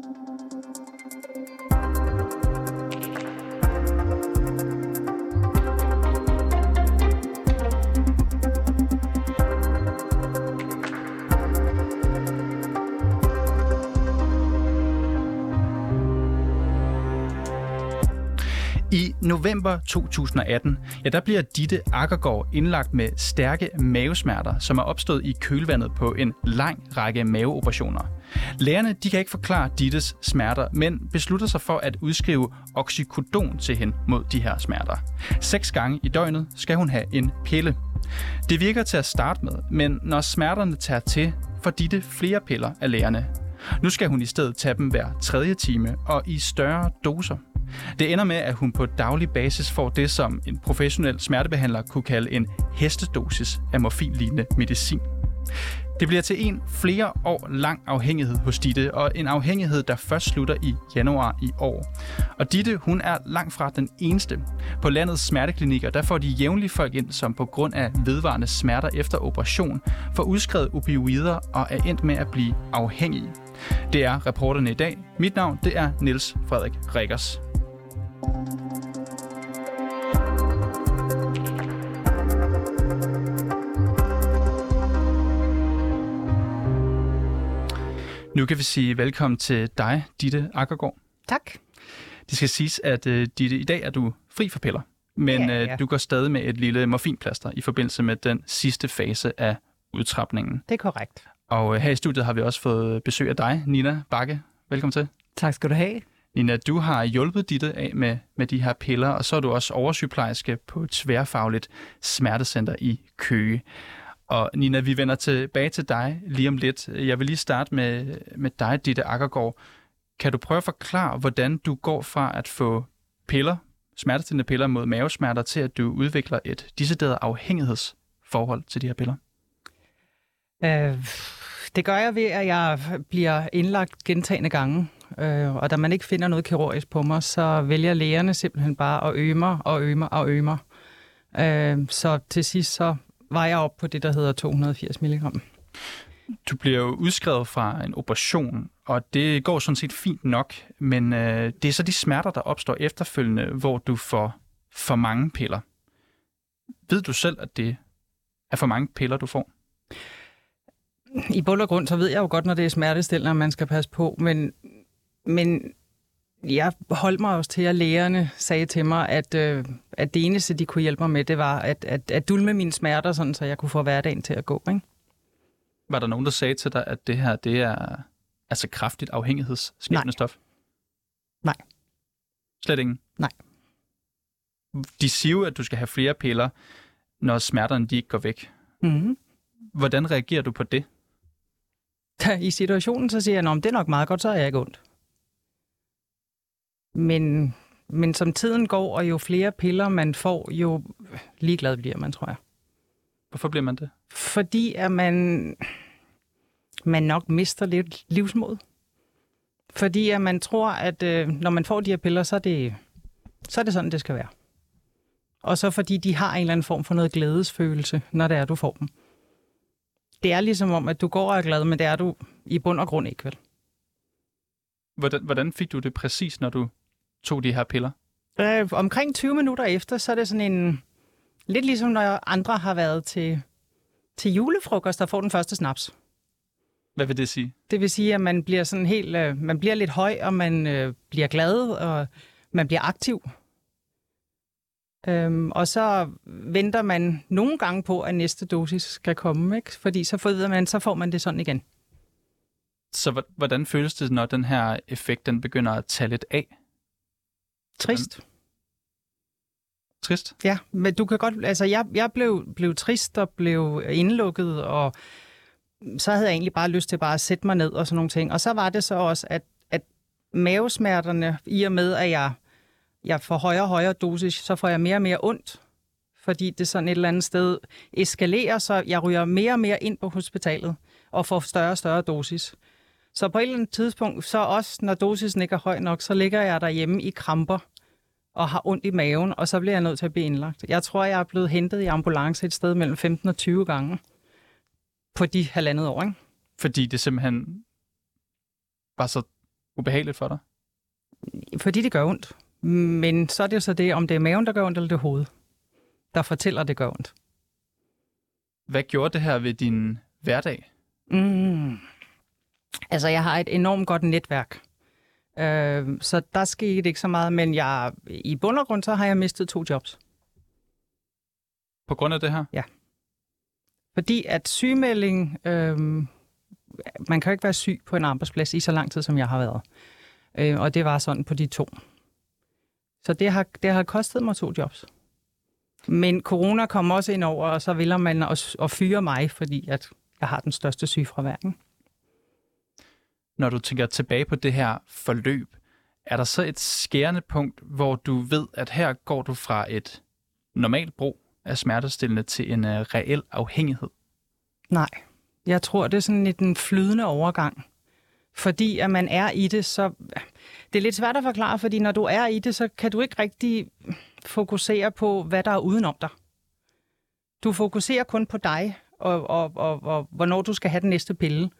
thank you november 2018, ja, der bliver Ditte Akkergaard indlagt med stærke mavesmerter, som er opstået i kølvandet på en lang række maveoperationer. Lægerne de kan ikke forklare Dittes smerter, men beslutter sig for at udskrive oxycodon til hende mod de her smerter. Seks gange i døgnet skal hun have en pille. Det virker til at starte med, men når smerterne tager til, får Ditte flere piller af lægerne. Nu skal hun i stedet tage dem hver tredje time og i større doser. Det ender med, at hun på daglig basis får det, som en professionel smertebehandler kunne kalde en hestedosis af morfinlignende medicin. Det bliver til en flere år lang afhængighed hos Ditte, og en afhængighed, der først slutter i januar i år. Og Ditte, hun er langt fra den eneste. På landets smerteklinikker, der får de jævnligt folk ind, som på grund af vedvarende smerter efter operation får udskrevet opioider og er endt med at blive afhængige. Det er reporterne i dag. Mit navn, det er Niels Frederik Rikkers. Nu kan vi sige velkommen til dig, Ditte Akkergaard. Tak. Det skal siges, at uh, Ditte, i dag er du fri for piller, men Ja, ja, ja. ja. du går stadig med et lille morfinplaster i forbindelse med den sidste fase af udtrapningen. Det er korrekt. Og uh, her i studiet har vi også fået besøg af dig, Nina Bakke. Velkommen til. Tak skal du have. Nina, du har hjulpet Ditte af med, med de her piller, og så er du også oversygeplejerske på et tværfagligt smertecenter i Køge. Og Nina, vi vender tilbage til dig lige om lidt. Jeg vil lige starte med, med dig, Ditte Akkergaard. Kan du prøve at forklare, hvordan du går fra at få piller, smertestillende piller mod mavesmerter, til at du udvikler et dissideret afhængighedsforhold til de her piller? Øh, det gør jeg ved, at jeg bliver indlagt gentagende gange. Øh, og da man ikke finder noget kirurgisk på mig, så vælger lægerne simpelthen bare at øge mig og øge mig og øge mig. Øh, så til sidst så var jeg op på det, der hedder 280 mg. Du bliver jo udskrevet fra en operation, og det går sådan set fint nok, men øh, det er så de smerter, der opstår efterfølgende, hvor du får for mange piller. Ved du selv, at det er for mange piller, du får? I bund og grund, så ved jeg jo godt, når det er smertestillende, at man skal passe på, men, men jeg holdt mig også til, at lægerne sagde til mig, at, øh, at det eneste, de kunne hjælpe mig med, det var at, at, at dulme mine smerter, sådan, så jeg kunne få hverdagen til at gå. Ikke? Var der nogen, der sagde til dig, at det her det er altså kraftigt afhængighedsskabende Nej. stof? Nej. Slet ingen? Nej. De siger jo, at du skal have flere piller, når smerterne de ikke går væk. Mm-hmm. Hvordan reagerer du på det? I situationen, så siger jeg, at det er nok meget godt, så er jeg ikke ondt. Men, men som tiden går, og jo flere piller man får, jo ligeglad bliver man, tror jeg. Hvorfor bliver man det? Fordi at man, man nok mister lidt livsmod. Fordi at man tror, at øh, når man får de her piller, så er, det, så er det sådan, det skal være. Og så fordi de har en eller anden form for noget glædesfølelse, når det er, du får dem. Det er ligesom om, at du går og er glad, men det er du i bund og grund ikke, vel? Hvordan, hvordan fik du det præcis, når du tog de her piller? Øh, omkring 20 minutter efter, så er det sådan en... Lidt ligesom når andre har været til, til julefrokost og får den første snaps. Hvad vil det sige? Det vil sige, at man bliver sådan helt, øh, man bliver lidt høj, og man øh, bliver glad, og man bliver aktiv. Øhm, og så venter man nogle gange på, at næste dosis skal komme, ikke? fordi så får man, så får man det sådan igen. Så hvor- hvordan føles det, når den her effekt den begynder at tage lidt af? Trist. Trist? Ja, men du kan godt, altså jeg, jeg blev, blev trist og blev indlukket, og så havde jeg egentlig bare lyst til bare at sætte mig ned og sådan nogle ting. Og så var det så også, at, at mavesmerterne, i og med at jeg, jeg får højere og højere dosis, så får jeg mere og mere ondt. Fordi det sådan et eller andet sted eskalerer, så jeg ryger mere og mere ind på hospitalet og får større og større dosis. Så på et eller andet tidspunkt, så også når dosisen ikke er høj nok, så ligger jeg derhjemme i kramper og har ondt i maven, og så bliver jeg nødt til at blive indlagt. Jeg tror, jeg er blevet hentet i ambulance et sted mellem 15 og 20 gange på de halvandet år. Ikke? Fordi det simpelthen var så ubehageligt for dig? Fordi det gør ondt. Men så er det jo så det, om det er maven, der gør ondt, eller det er hovedet, der fortæller, at det gør ondt. Hvad gjorde det her ved din hverdag? Mm. Altså, jeg har et enormt godt netværk. Øh, så der skete ikke så meget, men jeg, i bund og grund, så har jeg mistet to jobs. På grund af det her? Ja. Fordi at sygemelding, øh, man kan jo ikke være syg på en arbejdsplads i så lang tid, som jeg har været. Øh, og det var sådan på de to. Så det har, det har kostet mig to jobs. Men corona kom også ind over, og så vil man at, at fyre mig, fordi at jeg har den største sygefravær. Når du tænker tilbage på det her forløb, er der så et skærende punkt, hvor du ved, at her går du fra et normalt brug af smertestillende til en uh, reel afhængighed? Nej. Jeg tror, det er sådan lidt en flydende overgang. Fordi at man er i det, så... Det er lidt svært at forklare, fordi når du er i det, så kan du ikke rigtig fokusere på, hvad der er udenom dig. Du fokuserer kun på dig, og, og, og, og hvornår du skal have den næste pille.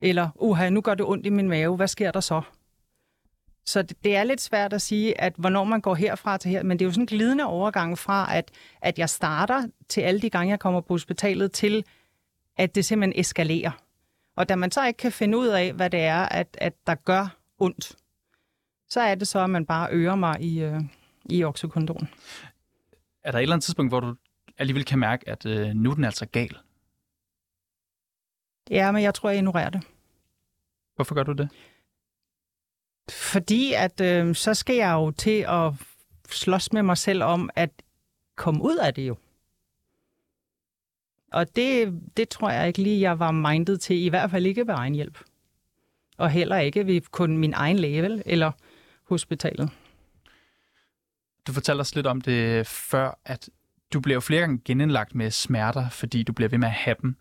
Eller, uha, nu gør det ondt i min mave, hvad sker der så? Så det, det er lidt svært at sige, at hvornår man går herfra til her, men det er jo sådan en glidende overgang fra, at, at jeg starter til alle de gange, jeg kommer på hospitalet, til at det simpelthen eskalerer. Og da man så ikke kan finde ud af, hvad det er, at, at der gør ondt, så er det så, at man bare øger mig i, øh, i oxycodon. Er der et eller andet tidspunkt, hvor du alligevel kan mærke, at øh, nu er den altså gal? Ja, men jeg tror, jeg ignorerer det. Hvorfor gør du det? Fordi at øh, så skal jeg jo til at slås med mig selv om at komme ud af det jo. Og det, det tror jeg ikke lige, jeg var mindet til, i hvert fald ikke ved egen hjælp. Og heller ikke ved kun min egen læge, eller hospitalet. Du fortalte os lidt om det før, at du bliver flere gange genindlagt med smerter, fordi du bliver ved med at have dem.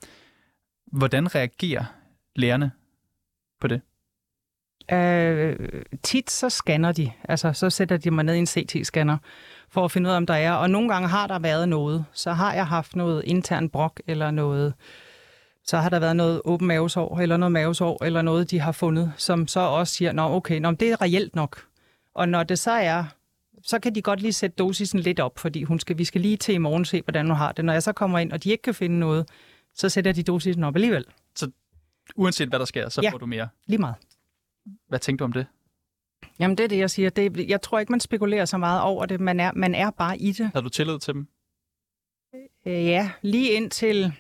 Hvordan reagerer lærerne på det? Øh, tit så scanner de, altså så sætter de mig ned i en CT-scanner for at finde ud af, om der er. Og nogle gange har der været noget. Så har jeg haft noget intern brok eller noget, så har der været noget åben mavesår eller noget mavesår eller noget, de har fundet, som så også siger, nå okay, nå, det er reelt nok. Og når det så er, så kan de godt lige sætte dosisen lidt op, fordi hun skal, vi skal lige til i morgen se, hvordan hun har det. Når jeg så kommer ind, og de ikke kan finde noget, så sætter de dosisen op alligevel. Så uanset hvad der sker, så Ja. får du mere. Lige meget. Hvad tænkte du om det? Jamen det er det, jeg siger. Det, jeg tror ikke, man spekulerer så meget over det. Man er, man er bare i det. Havde du tillid til dem? Øh, ja, lige indtil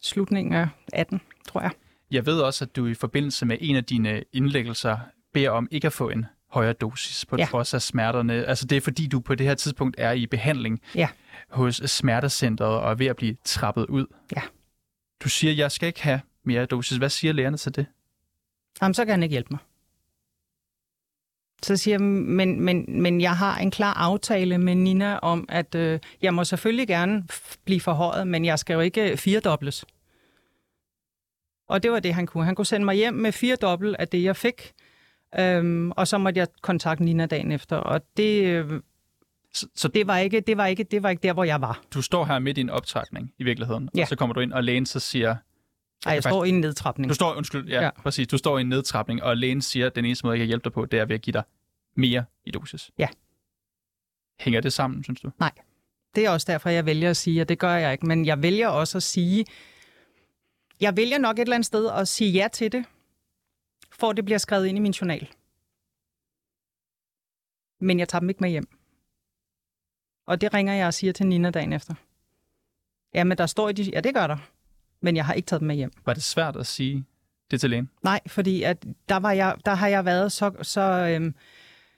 slutningen af 18, tror jeg. Jeg ved også, at du i forbindelse med en af dine indlæggelser beder om ikke at få en højere dosis på Ja. trods af smerterne. Altså det er fordi, du på det her tidspunkt er i behandling Ja. hos smertecentret og er ved at blive trappet ud. Ja. Du siger, jeg skal ikke have mere dosis. Hvad siger lærerne til det? Jamen, så kan han ikke hjælpe mig. Så siger jeg, men, men, men jeg har en klar aftale med Nina om, at øh, jeg må selvfølgelig gerne blive forhøjet, men jeg skal jo ikke firedobles. Og det var det, han kunne. Han kunne sende mig hjem med fire dobbelt af det, jeg fik. Øhm, og så måtte jeg kontakte Nina dagen efter. Og det, øh, Så, så det, var ikke, det, var ikke, det var ikke der, hvor jeg var. du står her midt i en optrækning i virkeligheden, Ja. og så kommer du ind, og lægen så siger... Ej, jeg faktisk- står i en nedtrapning. Du står, undskyld, ja, ja, præcis. Du står i en nedtrapning, og lægen siger, at den eneste måde, jeg kan hjælpe dig på, det er ved at give dig mere i dosis. Ja. Hænger det sammen, synes du? Det er også derfor, jeg vælger at sige, at det gør jeg ikke. Men jeg vælger også at sige, jeg vælger nok et eller andet sted at sige ja til det, for at det bliver skrevet ind i min journal. Men jeg tager dem ikke med hjem. Og det ringer jeg og siger til Nina dagen efter. Ja, men der står i de... Ja, det gør der. Men jeg har ikke taget dem med hjem. Var det svært at sige det til lægen? Nej, fordi at der, var jeg, der har jeg været så, så, øhm,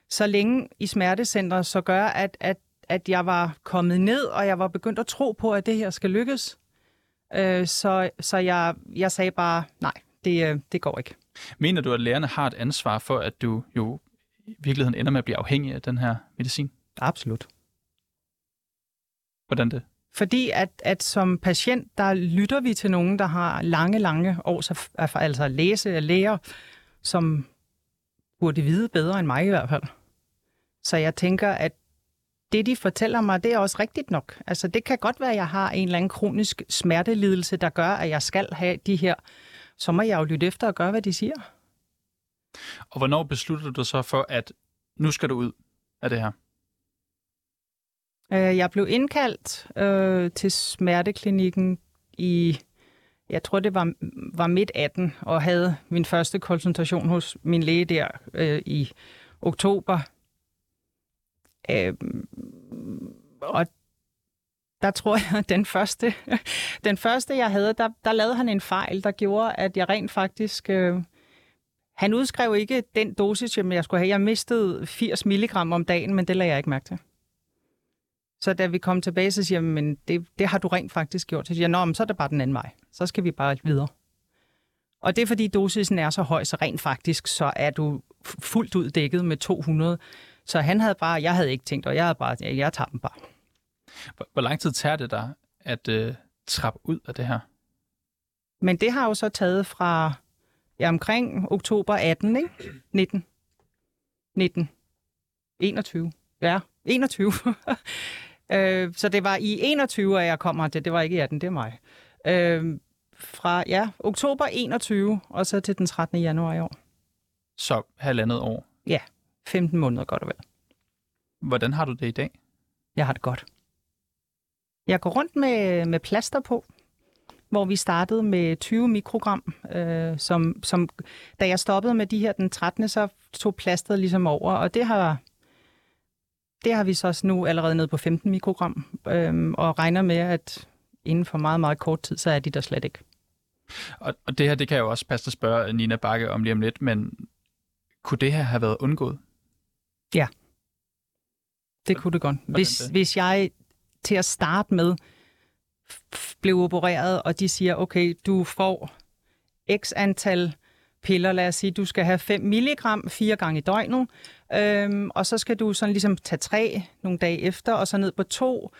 så længe i smertecentret, så gør, at, at, at jeg var kommet ned, og jeg var begyndt at tro på, at det her skal lykkes. Øh, så så jeg, jeg sagde bare, nej, det, øh, det går ikke. Mener du, at lærerne har et ansvar for, at du jo i virkeligheden ender med at blive afhængig af den her medicin? Absolut. Hvordan det? Fordi at, at som patient, der lytter vi til nogen, der har lange, lange års erf- altså læse og læger, som burde vide bedre end mig i hvert fald. Så jeg tænker, at det, de fortæller mig, det er også rigtigt nok. Altså, det kan godt være, at jeg har en eller anden kronisk smertelidelse, der gør, at jeg skal have de her. Så må jeg jo lytte efter og gøre, hvad de siger. Og hvornår besluttede du så for, at nu skal du ud af det her? Øh, jeg blev indkaldt øh, til smerteklinikken i, jeg tror det var, var midt 18, og havde min første konsultation hos min læge der øh, i oktober. Øh, og der tror jeg, den første, den første jeg havde, der, der lavede han en fejl, der gjorde, at jeg rent faktisk... Øh, han udskrev ikke den dosis, jeg skulle have. Jeg mistede 80 milligram om dagen, men det lagde jeg ikke mærke til. Så da vi kom tilbage, så siger jeg, men det, det har du rent faktisk gjort. Så siger jeg, nå, men så er det bare den anden vej. Så skal vi bare videre. Og det er fordi dosisen er så høj, så rent faktisk, så er du fuldt ud dækket med 200. Så han havde bare, jeg havde ikke tænkt, og jeg havde bare, jeg tager dem bare. Hvor, hvor lang tid tager det dig at øh, trappe ud af det her? Men det har jo så taget fra ja, omkring oktober 18, ikke? 19. 19. 21. Ja, 21. øh, så det var i 21, at jeg kom her. Det, det var ikke i 18, det er mig. Øh, fra ja, oktober 21 og så til den 13. januar i år. Så halvandet år? Ja, 15 måneder godt og vel. Hvordan har du det i dag? Jeg har det godt. Jeg går rundt med, med plaster på, hvor vi startede med 20 mikrogram, øh, som, som da jeg stoppede med de her den 13. så tog plasteret ligesom over, og det har, det har vi så nu allerede ned på 15 mikrogram, øh, og regner med, at inden for meget, meget kort tid, så er de der slet ikke. Og, og det her, det kan jeg jo også passe at spørge Nina Bakke om lige om lidt, men kunne det her have været undgået? Ja, det kunne det godt. Hvis, det? hvis jeg til at starte med blev opereret, og de siger, okay, du får x antal piller, lad os sige, du skal have 5 milligram fire gange i døgnet, øhm, og så skal du sådan ligesom tage tre nogle dage efter, og så ned på to.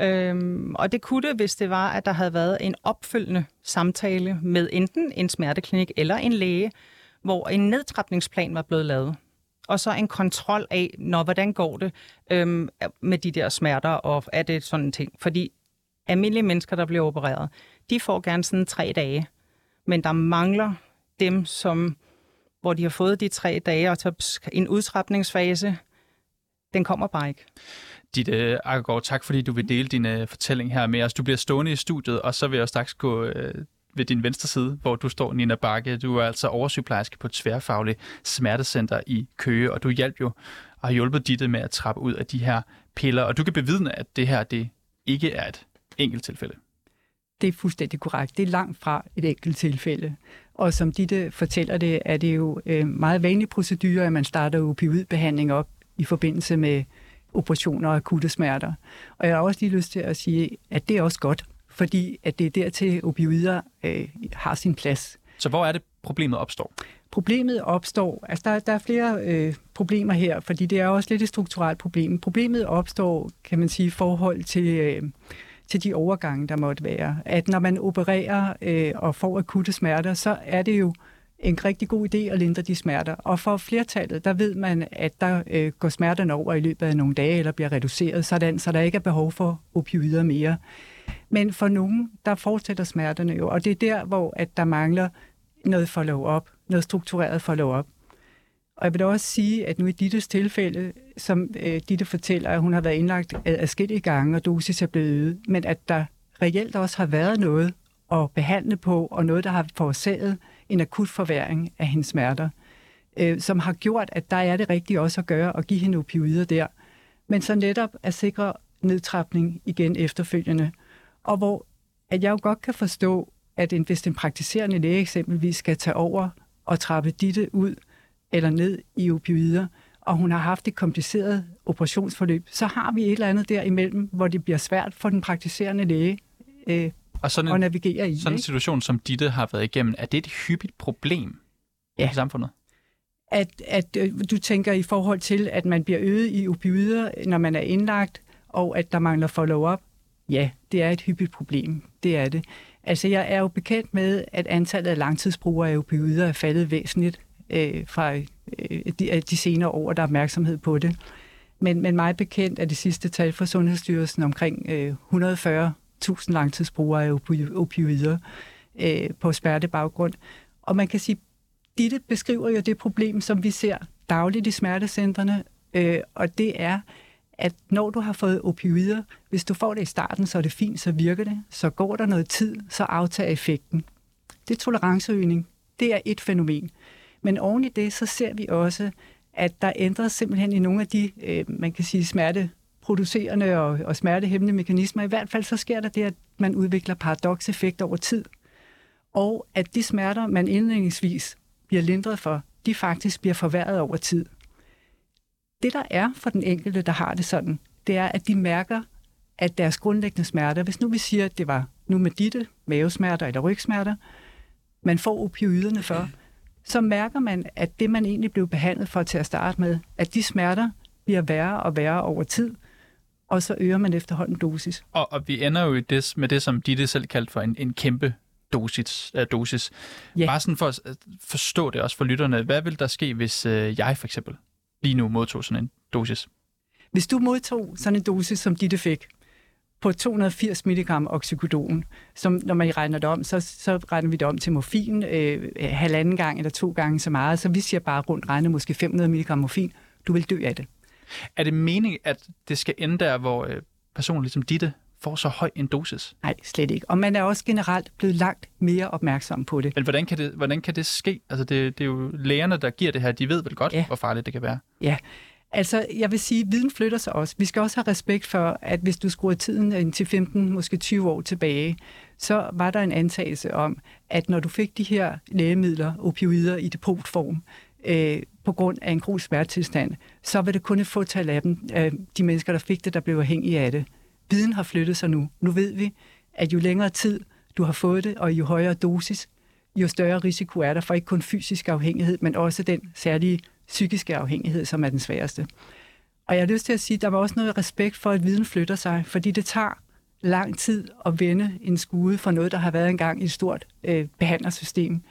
Øhm, og det kunne det, hvis det var, at der havde været en opfølgende samtale med enten en smerteklinik eller en læge, hvor en nedtrapningsplan var blevet lavet og så en kontrol af, når hvordan går det øhm, med de der smerter, og er det sådan en ting. Fordi almindelige mennesker, der bliver opereret, de får gerne sådan tre dage, men der mangler dem, som, hvor de har fået de tre dage, og så en udtrapningsfase, den kommer bare ikke. Ditte øh, Akkergaard, tak fordi du vil dele din øh, fortælling her med os. Du bliver stående i studiet, og så vil jeg straks gå øh, ved din venstre side, hvor du står, Nina Bakke. Du er altså oversygeplejerske på Tværfaglig tværfagligt smertecenter i Køge, og du hjalp jo og har hjulpet Ditte med at trappe ud af de her piller. Og du kan bevidne, at det her det ikke er et enkelt tilfælde. Det er fuldstændig korrekt. Det er langt fra et enkelt tilfælde. Og som Ditte fortæller det, er det jo øh, meget vanlig procedure, at man starter opioidbehandling op i forbindelse med operationer og akutte smerter. Og jeg har også lige lyst til at sige, at det er også godt, fordi at det er dertil opioider øh, har sin plads. Så hvor er det, problemet opstår? Problemet opstår, altså der, der er flere øh, problemer her, fordi det er også lidt et strukturelt problem. Problemet opstår, kan man sige, i forhold til, øh, til de overgange, der måtte være. At når man opererer øh, og får akutte smerter, så er det jo en rigtig god idé at lindre de smerter. Og for flertallet, der ved man, at der øh, går smerterne over i løbet af nogle dage, eller bliver reduceret, sådan, så der ikke er behov for opioider mere. Men for nogen, der fortsætter smerterne jo, og det er der, hvor at der mangler noget follow-up, noget struktureret follow-up. Og jeg vil da også sige, at nu i Dittes tilfælde, som øh, Ditte fortæller, at hun har været indlagt adskillige gange, og dosis er blevet øget, men at der reelt også har været noget at behandle på, og noget, der har forårsaget en akut forværing af hendes smerter, øh, som har gjort, at der er det rigtige også at gøre og give hende opioider der. Men så netop at sikre nedtrapning igen efterfølgende. Og hvor at jeg jo godt kan forstå, at en, hvis den praktiserende læge eksempelvis skal tage over og trappe ditte ud eller ned i opioider, og hun har haft et kompliceret operationsforløb, så har vi et eller andet derimellem, hvor det bliver svært for den praktiserende læge øh, og sådan en, at navigere i. Sådan en situation, som Ditte har været igennem, er det et hyppigt problem ja. i samfundet? At, at øh, du tænker i forhold til, at man bliver øget i opioider, når man er indlagt, og at der mangler follow-up, ja, det er et hyppigt problem. Det er det. Altså, jeg er jo bekendt med, at antallet af langtidsbrugere af opioider er faldet væsentligt øh, fra øh, de, de senere år, der er opmærksomhed på det. Men, men meget bekendt er det sidste tal fra Sundhedsstyrelsen omkring øh, 140.000 langtidsbrugere af opioider øh, på smertebaggrund. Og man kan sige, Ditte beskriver jo det problem, som vi ser dagligt i smertecentrene, øh, og det er, at når du har fået opioider, hvis du får det i starten, så er det fint, så virker det. Så går der noget tid, så aftager effekten. Det er toleranceøgning. Det er et fænomen. Men oven i det, så ser vi også, at der ændres simpelthen i nogle af de, øh, man kan sige, smerteproducerende og, og smertehæmmende mekanismer. I hvert fald så sker der det, at man udvikler paradokseffekt over tid. Og at de smerter, man indledningsvis bliver lindret for, de faktisk bliver forværret over tid. Det, der er for den enkelte, der har det sådan, det er, at de mærker, at deres grundlæggende smerter, hvis nu vi siger, at det var nu med ditte, mavesmerter eller rygsmerter, man får opioiderne for, så mærker man, at det, man egentlig blev behandlet for til at starte med, at de smerter bliver værre og værre over tid, og så øger man efterhånden dosis. Og, og vi ender jo i det, med det, som Ditte selv kaldte for en, en kæmpe dosis. Uh, dosis. Ja. Bare sådan for at forstå det også for lytterne. Hvad vil der ske, hvis uh, jeg for eksempel lige nu modtog sådan en dosis? Hvis du modtog sådan en dosis, som Ditte fik, på 280 mg oxycodon, som når man regner det om, så, så regner vi det om til morfin øh, halvanden gang eller to gange så meget, så vi siger bare rundt regnet måske 500 mg morfin, du vil dø af det. Er det meningen, at det skal ende der, hvor øh, personer ligesom Ditte får så høj en dosis? Nej, slet ikke. Og man er også generelt blevet langt mere opmærksom på det. Men hvordan kan det, hvordan kan det ske? Altså det, det er jo lægerne, der giver det her. De ved vel godt, ja. hvor farligt det kan være. Ja, Altså, jeg vil sige, at viden flytter sig også. Vi skal også have respekt for, at hvis du skruer tiden til 15, måske 20 år tilbage, så var der en antagelse om, at når du fik de her lægemidler, opioider i depotform, øh, på grund af en kronisk smertetilstand, så var det kun et fåtal af dem, øh, de mennesker, der fik det, der blev afhængige af det. Viden har flyttet sig nu. Nu ved vi, at jo længere tid du har fået det, og jo højere dosis, jo større risiko er der for ikke kun fysisk afhængighed, men også den særlige psykiske afhængighed, som er den sværeste. Og jeg har lyst til at sige, at der var også noget respekt for, at viden flytter sig, fordi det tager lang tid at vende en skude for noget, der har været engang i et stort øh, behandlersystem.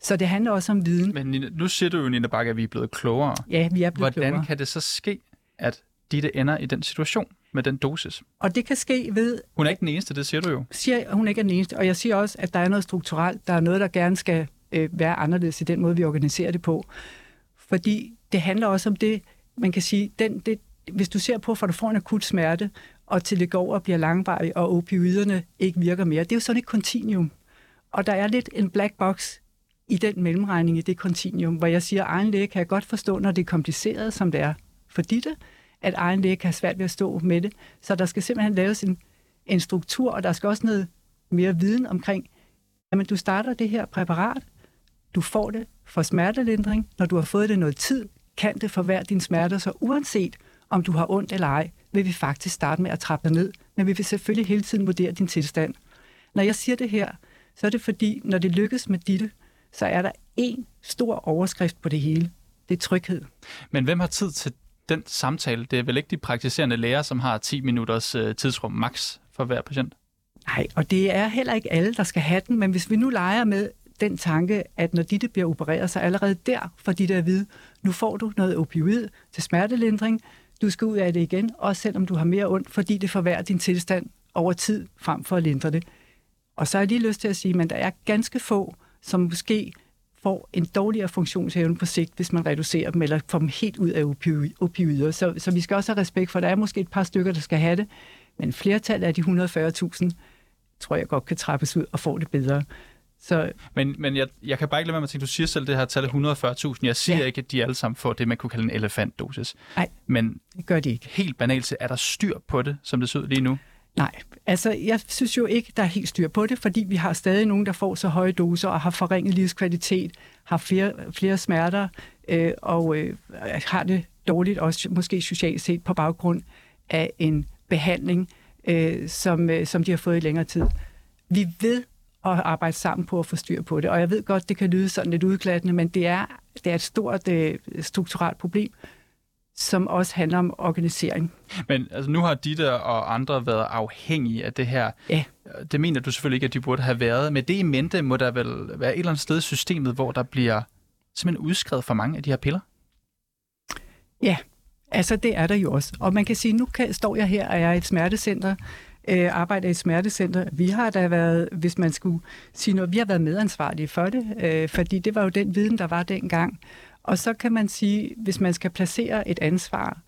Så det handler også om viden. Men Nina, nu siger du jo, Nina Bakke, at vi er blevet klogere. Ja, vi er blevet Hvordan klogere. Hvordan kan det så ske, at de ender i den situation med den dosis? Og det kan ske ved... Hun er ikke den eneste, det siger du jo. Siger, hun ikke er den eneste. Og jeg siger også, at der er noget strukturelt. Der er noget, der gerne skal øh, være anderledes i den måde, vi organiserer det på. Fordi det handler også om det, man kan sige, den, det, hvis du ser på, for du får en akut smerte, og til det går og bliver langvarig, og opioiderne ikke virker mere, det er jo sådan et kontinuum. Og der er lidt en black box i den mellemregning i det kontinuum, hvor jeg siger, at egen læge kan jeg godt forstå, når det er kompliceret, som det er for ditte, at egen læge kan have svært ved at stå med det. Så der skal simpelthen laves en, en struktur, og der skal også noget mere viden omkring, jamen du starter det her præparat, du får det for smertelindring. Når du har fået det noget tid, kan det forværre dine smerter, så uanset om du har ondt eller ej, vil vi faktisk starte med at trappe dig ned, men vi vil selvfølgelig hele tiden vurdere din tilstand. Når jeg siger det her, så er det fordi, når det lykkes med ditte, så er der en stor overskrift på det hele. Det er tryghed. Men hvem har tid til den samtale? Det er vel ikke de praktiserende læger, som har 10 minutters øh, tidsrum max for hver patient? Nej, og det er heller ikke alle, der skal have den, men hvis vi nu leger med, den tanke, at når dit bliver opereret, så allerede der får de der at vide, nu får du noget opioid til smertelindring, du skal ud af det igen, også selvom du har mere ondt, fordi det forværrer din tilstand over tid, frem for at lindre det. Og så har jeg lige lyst til at sige, at der er ganske få, som måske får en dårligere funktionsevne på sigt, hvis man reducerer dem, eller får dem helt ud af opioider. Så, så vi skal også have respekt for, at der er måske et par stykker, der skal have det, men flertallet af de 140.000 tror jeg godt kan trappes ud og få det bedre. Så... Men, men jeg, jeg kan bare ikke lade være med at tænke, du siger selv det her tal 140.000. Jeg siger ja. ikke, at de alle sammen får det, man kunne kalde en elefantdosis. Nej, men det gør de ikke. Helt banalt, er der styr på det, som det ser ud lige nu? Nej, altså jeg synes jo ikke, der er helt styr på det, fordi vi har stadig nogen, der får så høje doser og har forringet livskvalitet, har flere, flere smerter øh, og øh, har det dårligt også måske socialt set på baggrund af en behandling, øh, som, øh, som de har fået i længere tid. Vi ved at arbejde sammen på at få styr på det. Og jeg ved godt, det kan lyde sådan lidt udglattende, men det er, det er et stort øh, strukturelt problem, som også handler om organisering. Men altså, nu har Ditte og andre været afhængige af det her. Ja. Det mener du selvfølgelig ikke, at de burde have været. Men det i mente må der vel være et eller andet sted i systemet, hvor der bliver simpelthen udskrevet for mange af de her piller? Ja, altså det er der jo også. Og man kan sige, nu kan, står jeg her, og jeg er et smertecenter, øh, arbejder i et smertecenter. Vi har da været, hvis man skulle sige noget, vi har været medansvarlige for det, øh, fordi det var jo den viden, der var dengang. Og så kan man sige, hvis man skal placere et ansvar,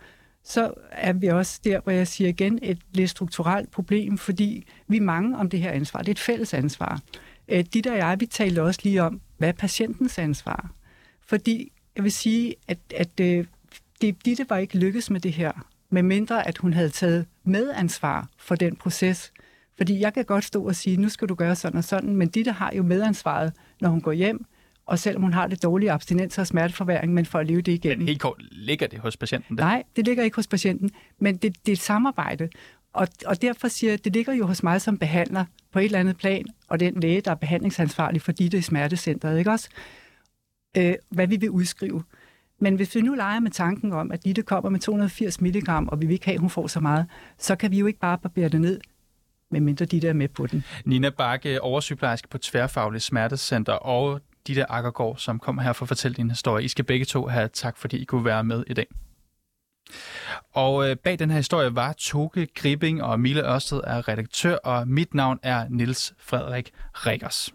så er vi også der, hvor jeg siger igen, et lidt strukturelt problem, fordi vi er mange om det her ansvar. Det er et fælles ansvar. Øh, De der og jeg, vi talte også lige om, hvad er patientens ansvar? Fordi jeg vil sige, at, at øh, det, Ditte var ikke lykkes med det her, med mindre at hun havde taget medansvar for den proces. Fordi jeg kan godt stå og sige, nu skal du gøre sådan og sådan, men Ditte har jo medansvaret, når hun går hjem, og selvom hun har det dårlige abstinens og smerteforværing, men for at leve det igennem. Men helt kort, ligger det hos patienten? Det? Nej, det ligger ikke hos patienten, men det, det er et samarbejde. Og, og derfor siger jeg, det ligger jo hos mig som behandler på et eller andet plan, og den læge, der er behandlingsansvarlig for dit i smertecenteret, ikke også? Øh, hvad vi vil udskrive. Men hvis vi nu leger med tanken om, at Ditte kommer med 280 mg, og vi vil ikke have, at hun får så meget, så kan vi jo ikke bare barbere det ned, medmindre Ditte er med på den. Nina Bakke, oversygeplejerske på Tværfaglig Smertecenter, og Ditte Akkergaard, som kommer her for at fortælle din historie. I skal begge to have tak, fordi I kunne være med i dag. Og øh, bag den her historie var Toke Gripping og Mille Ørsted er redaktør, og mit navn er Niels Frederik Rikkers.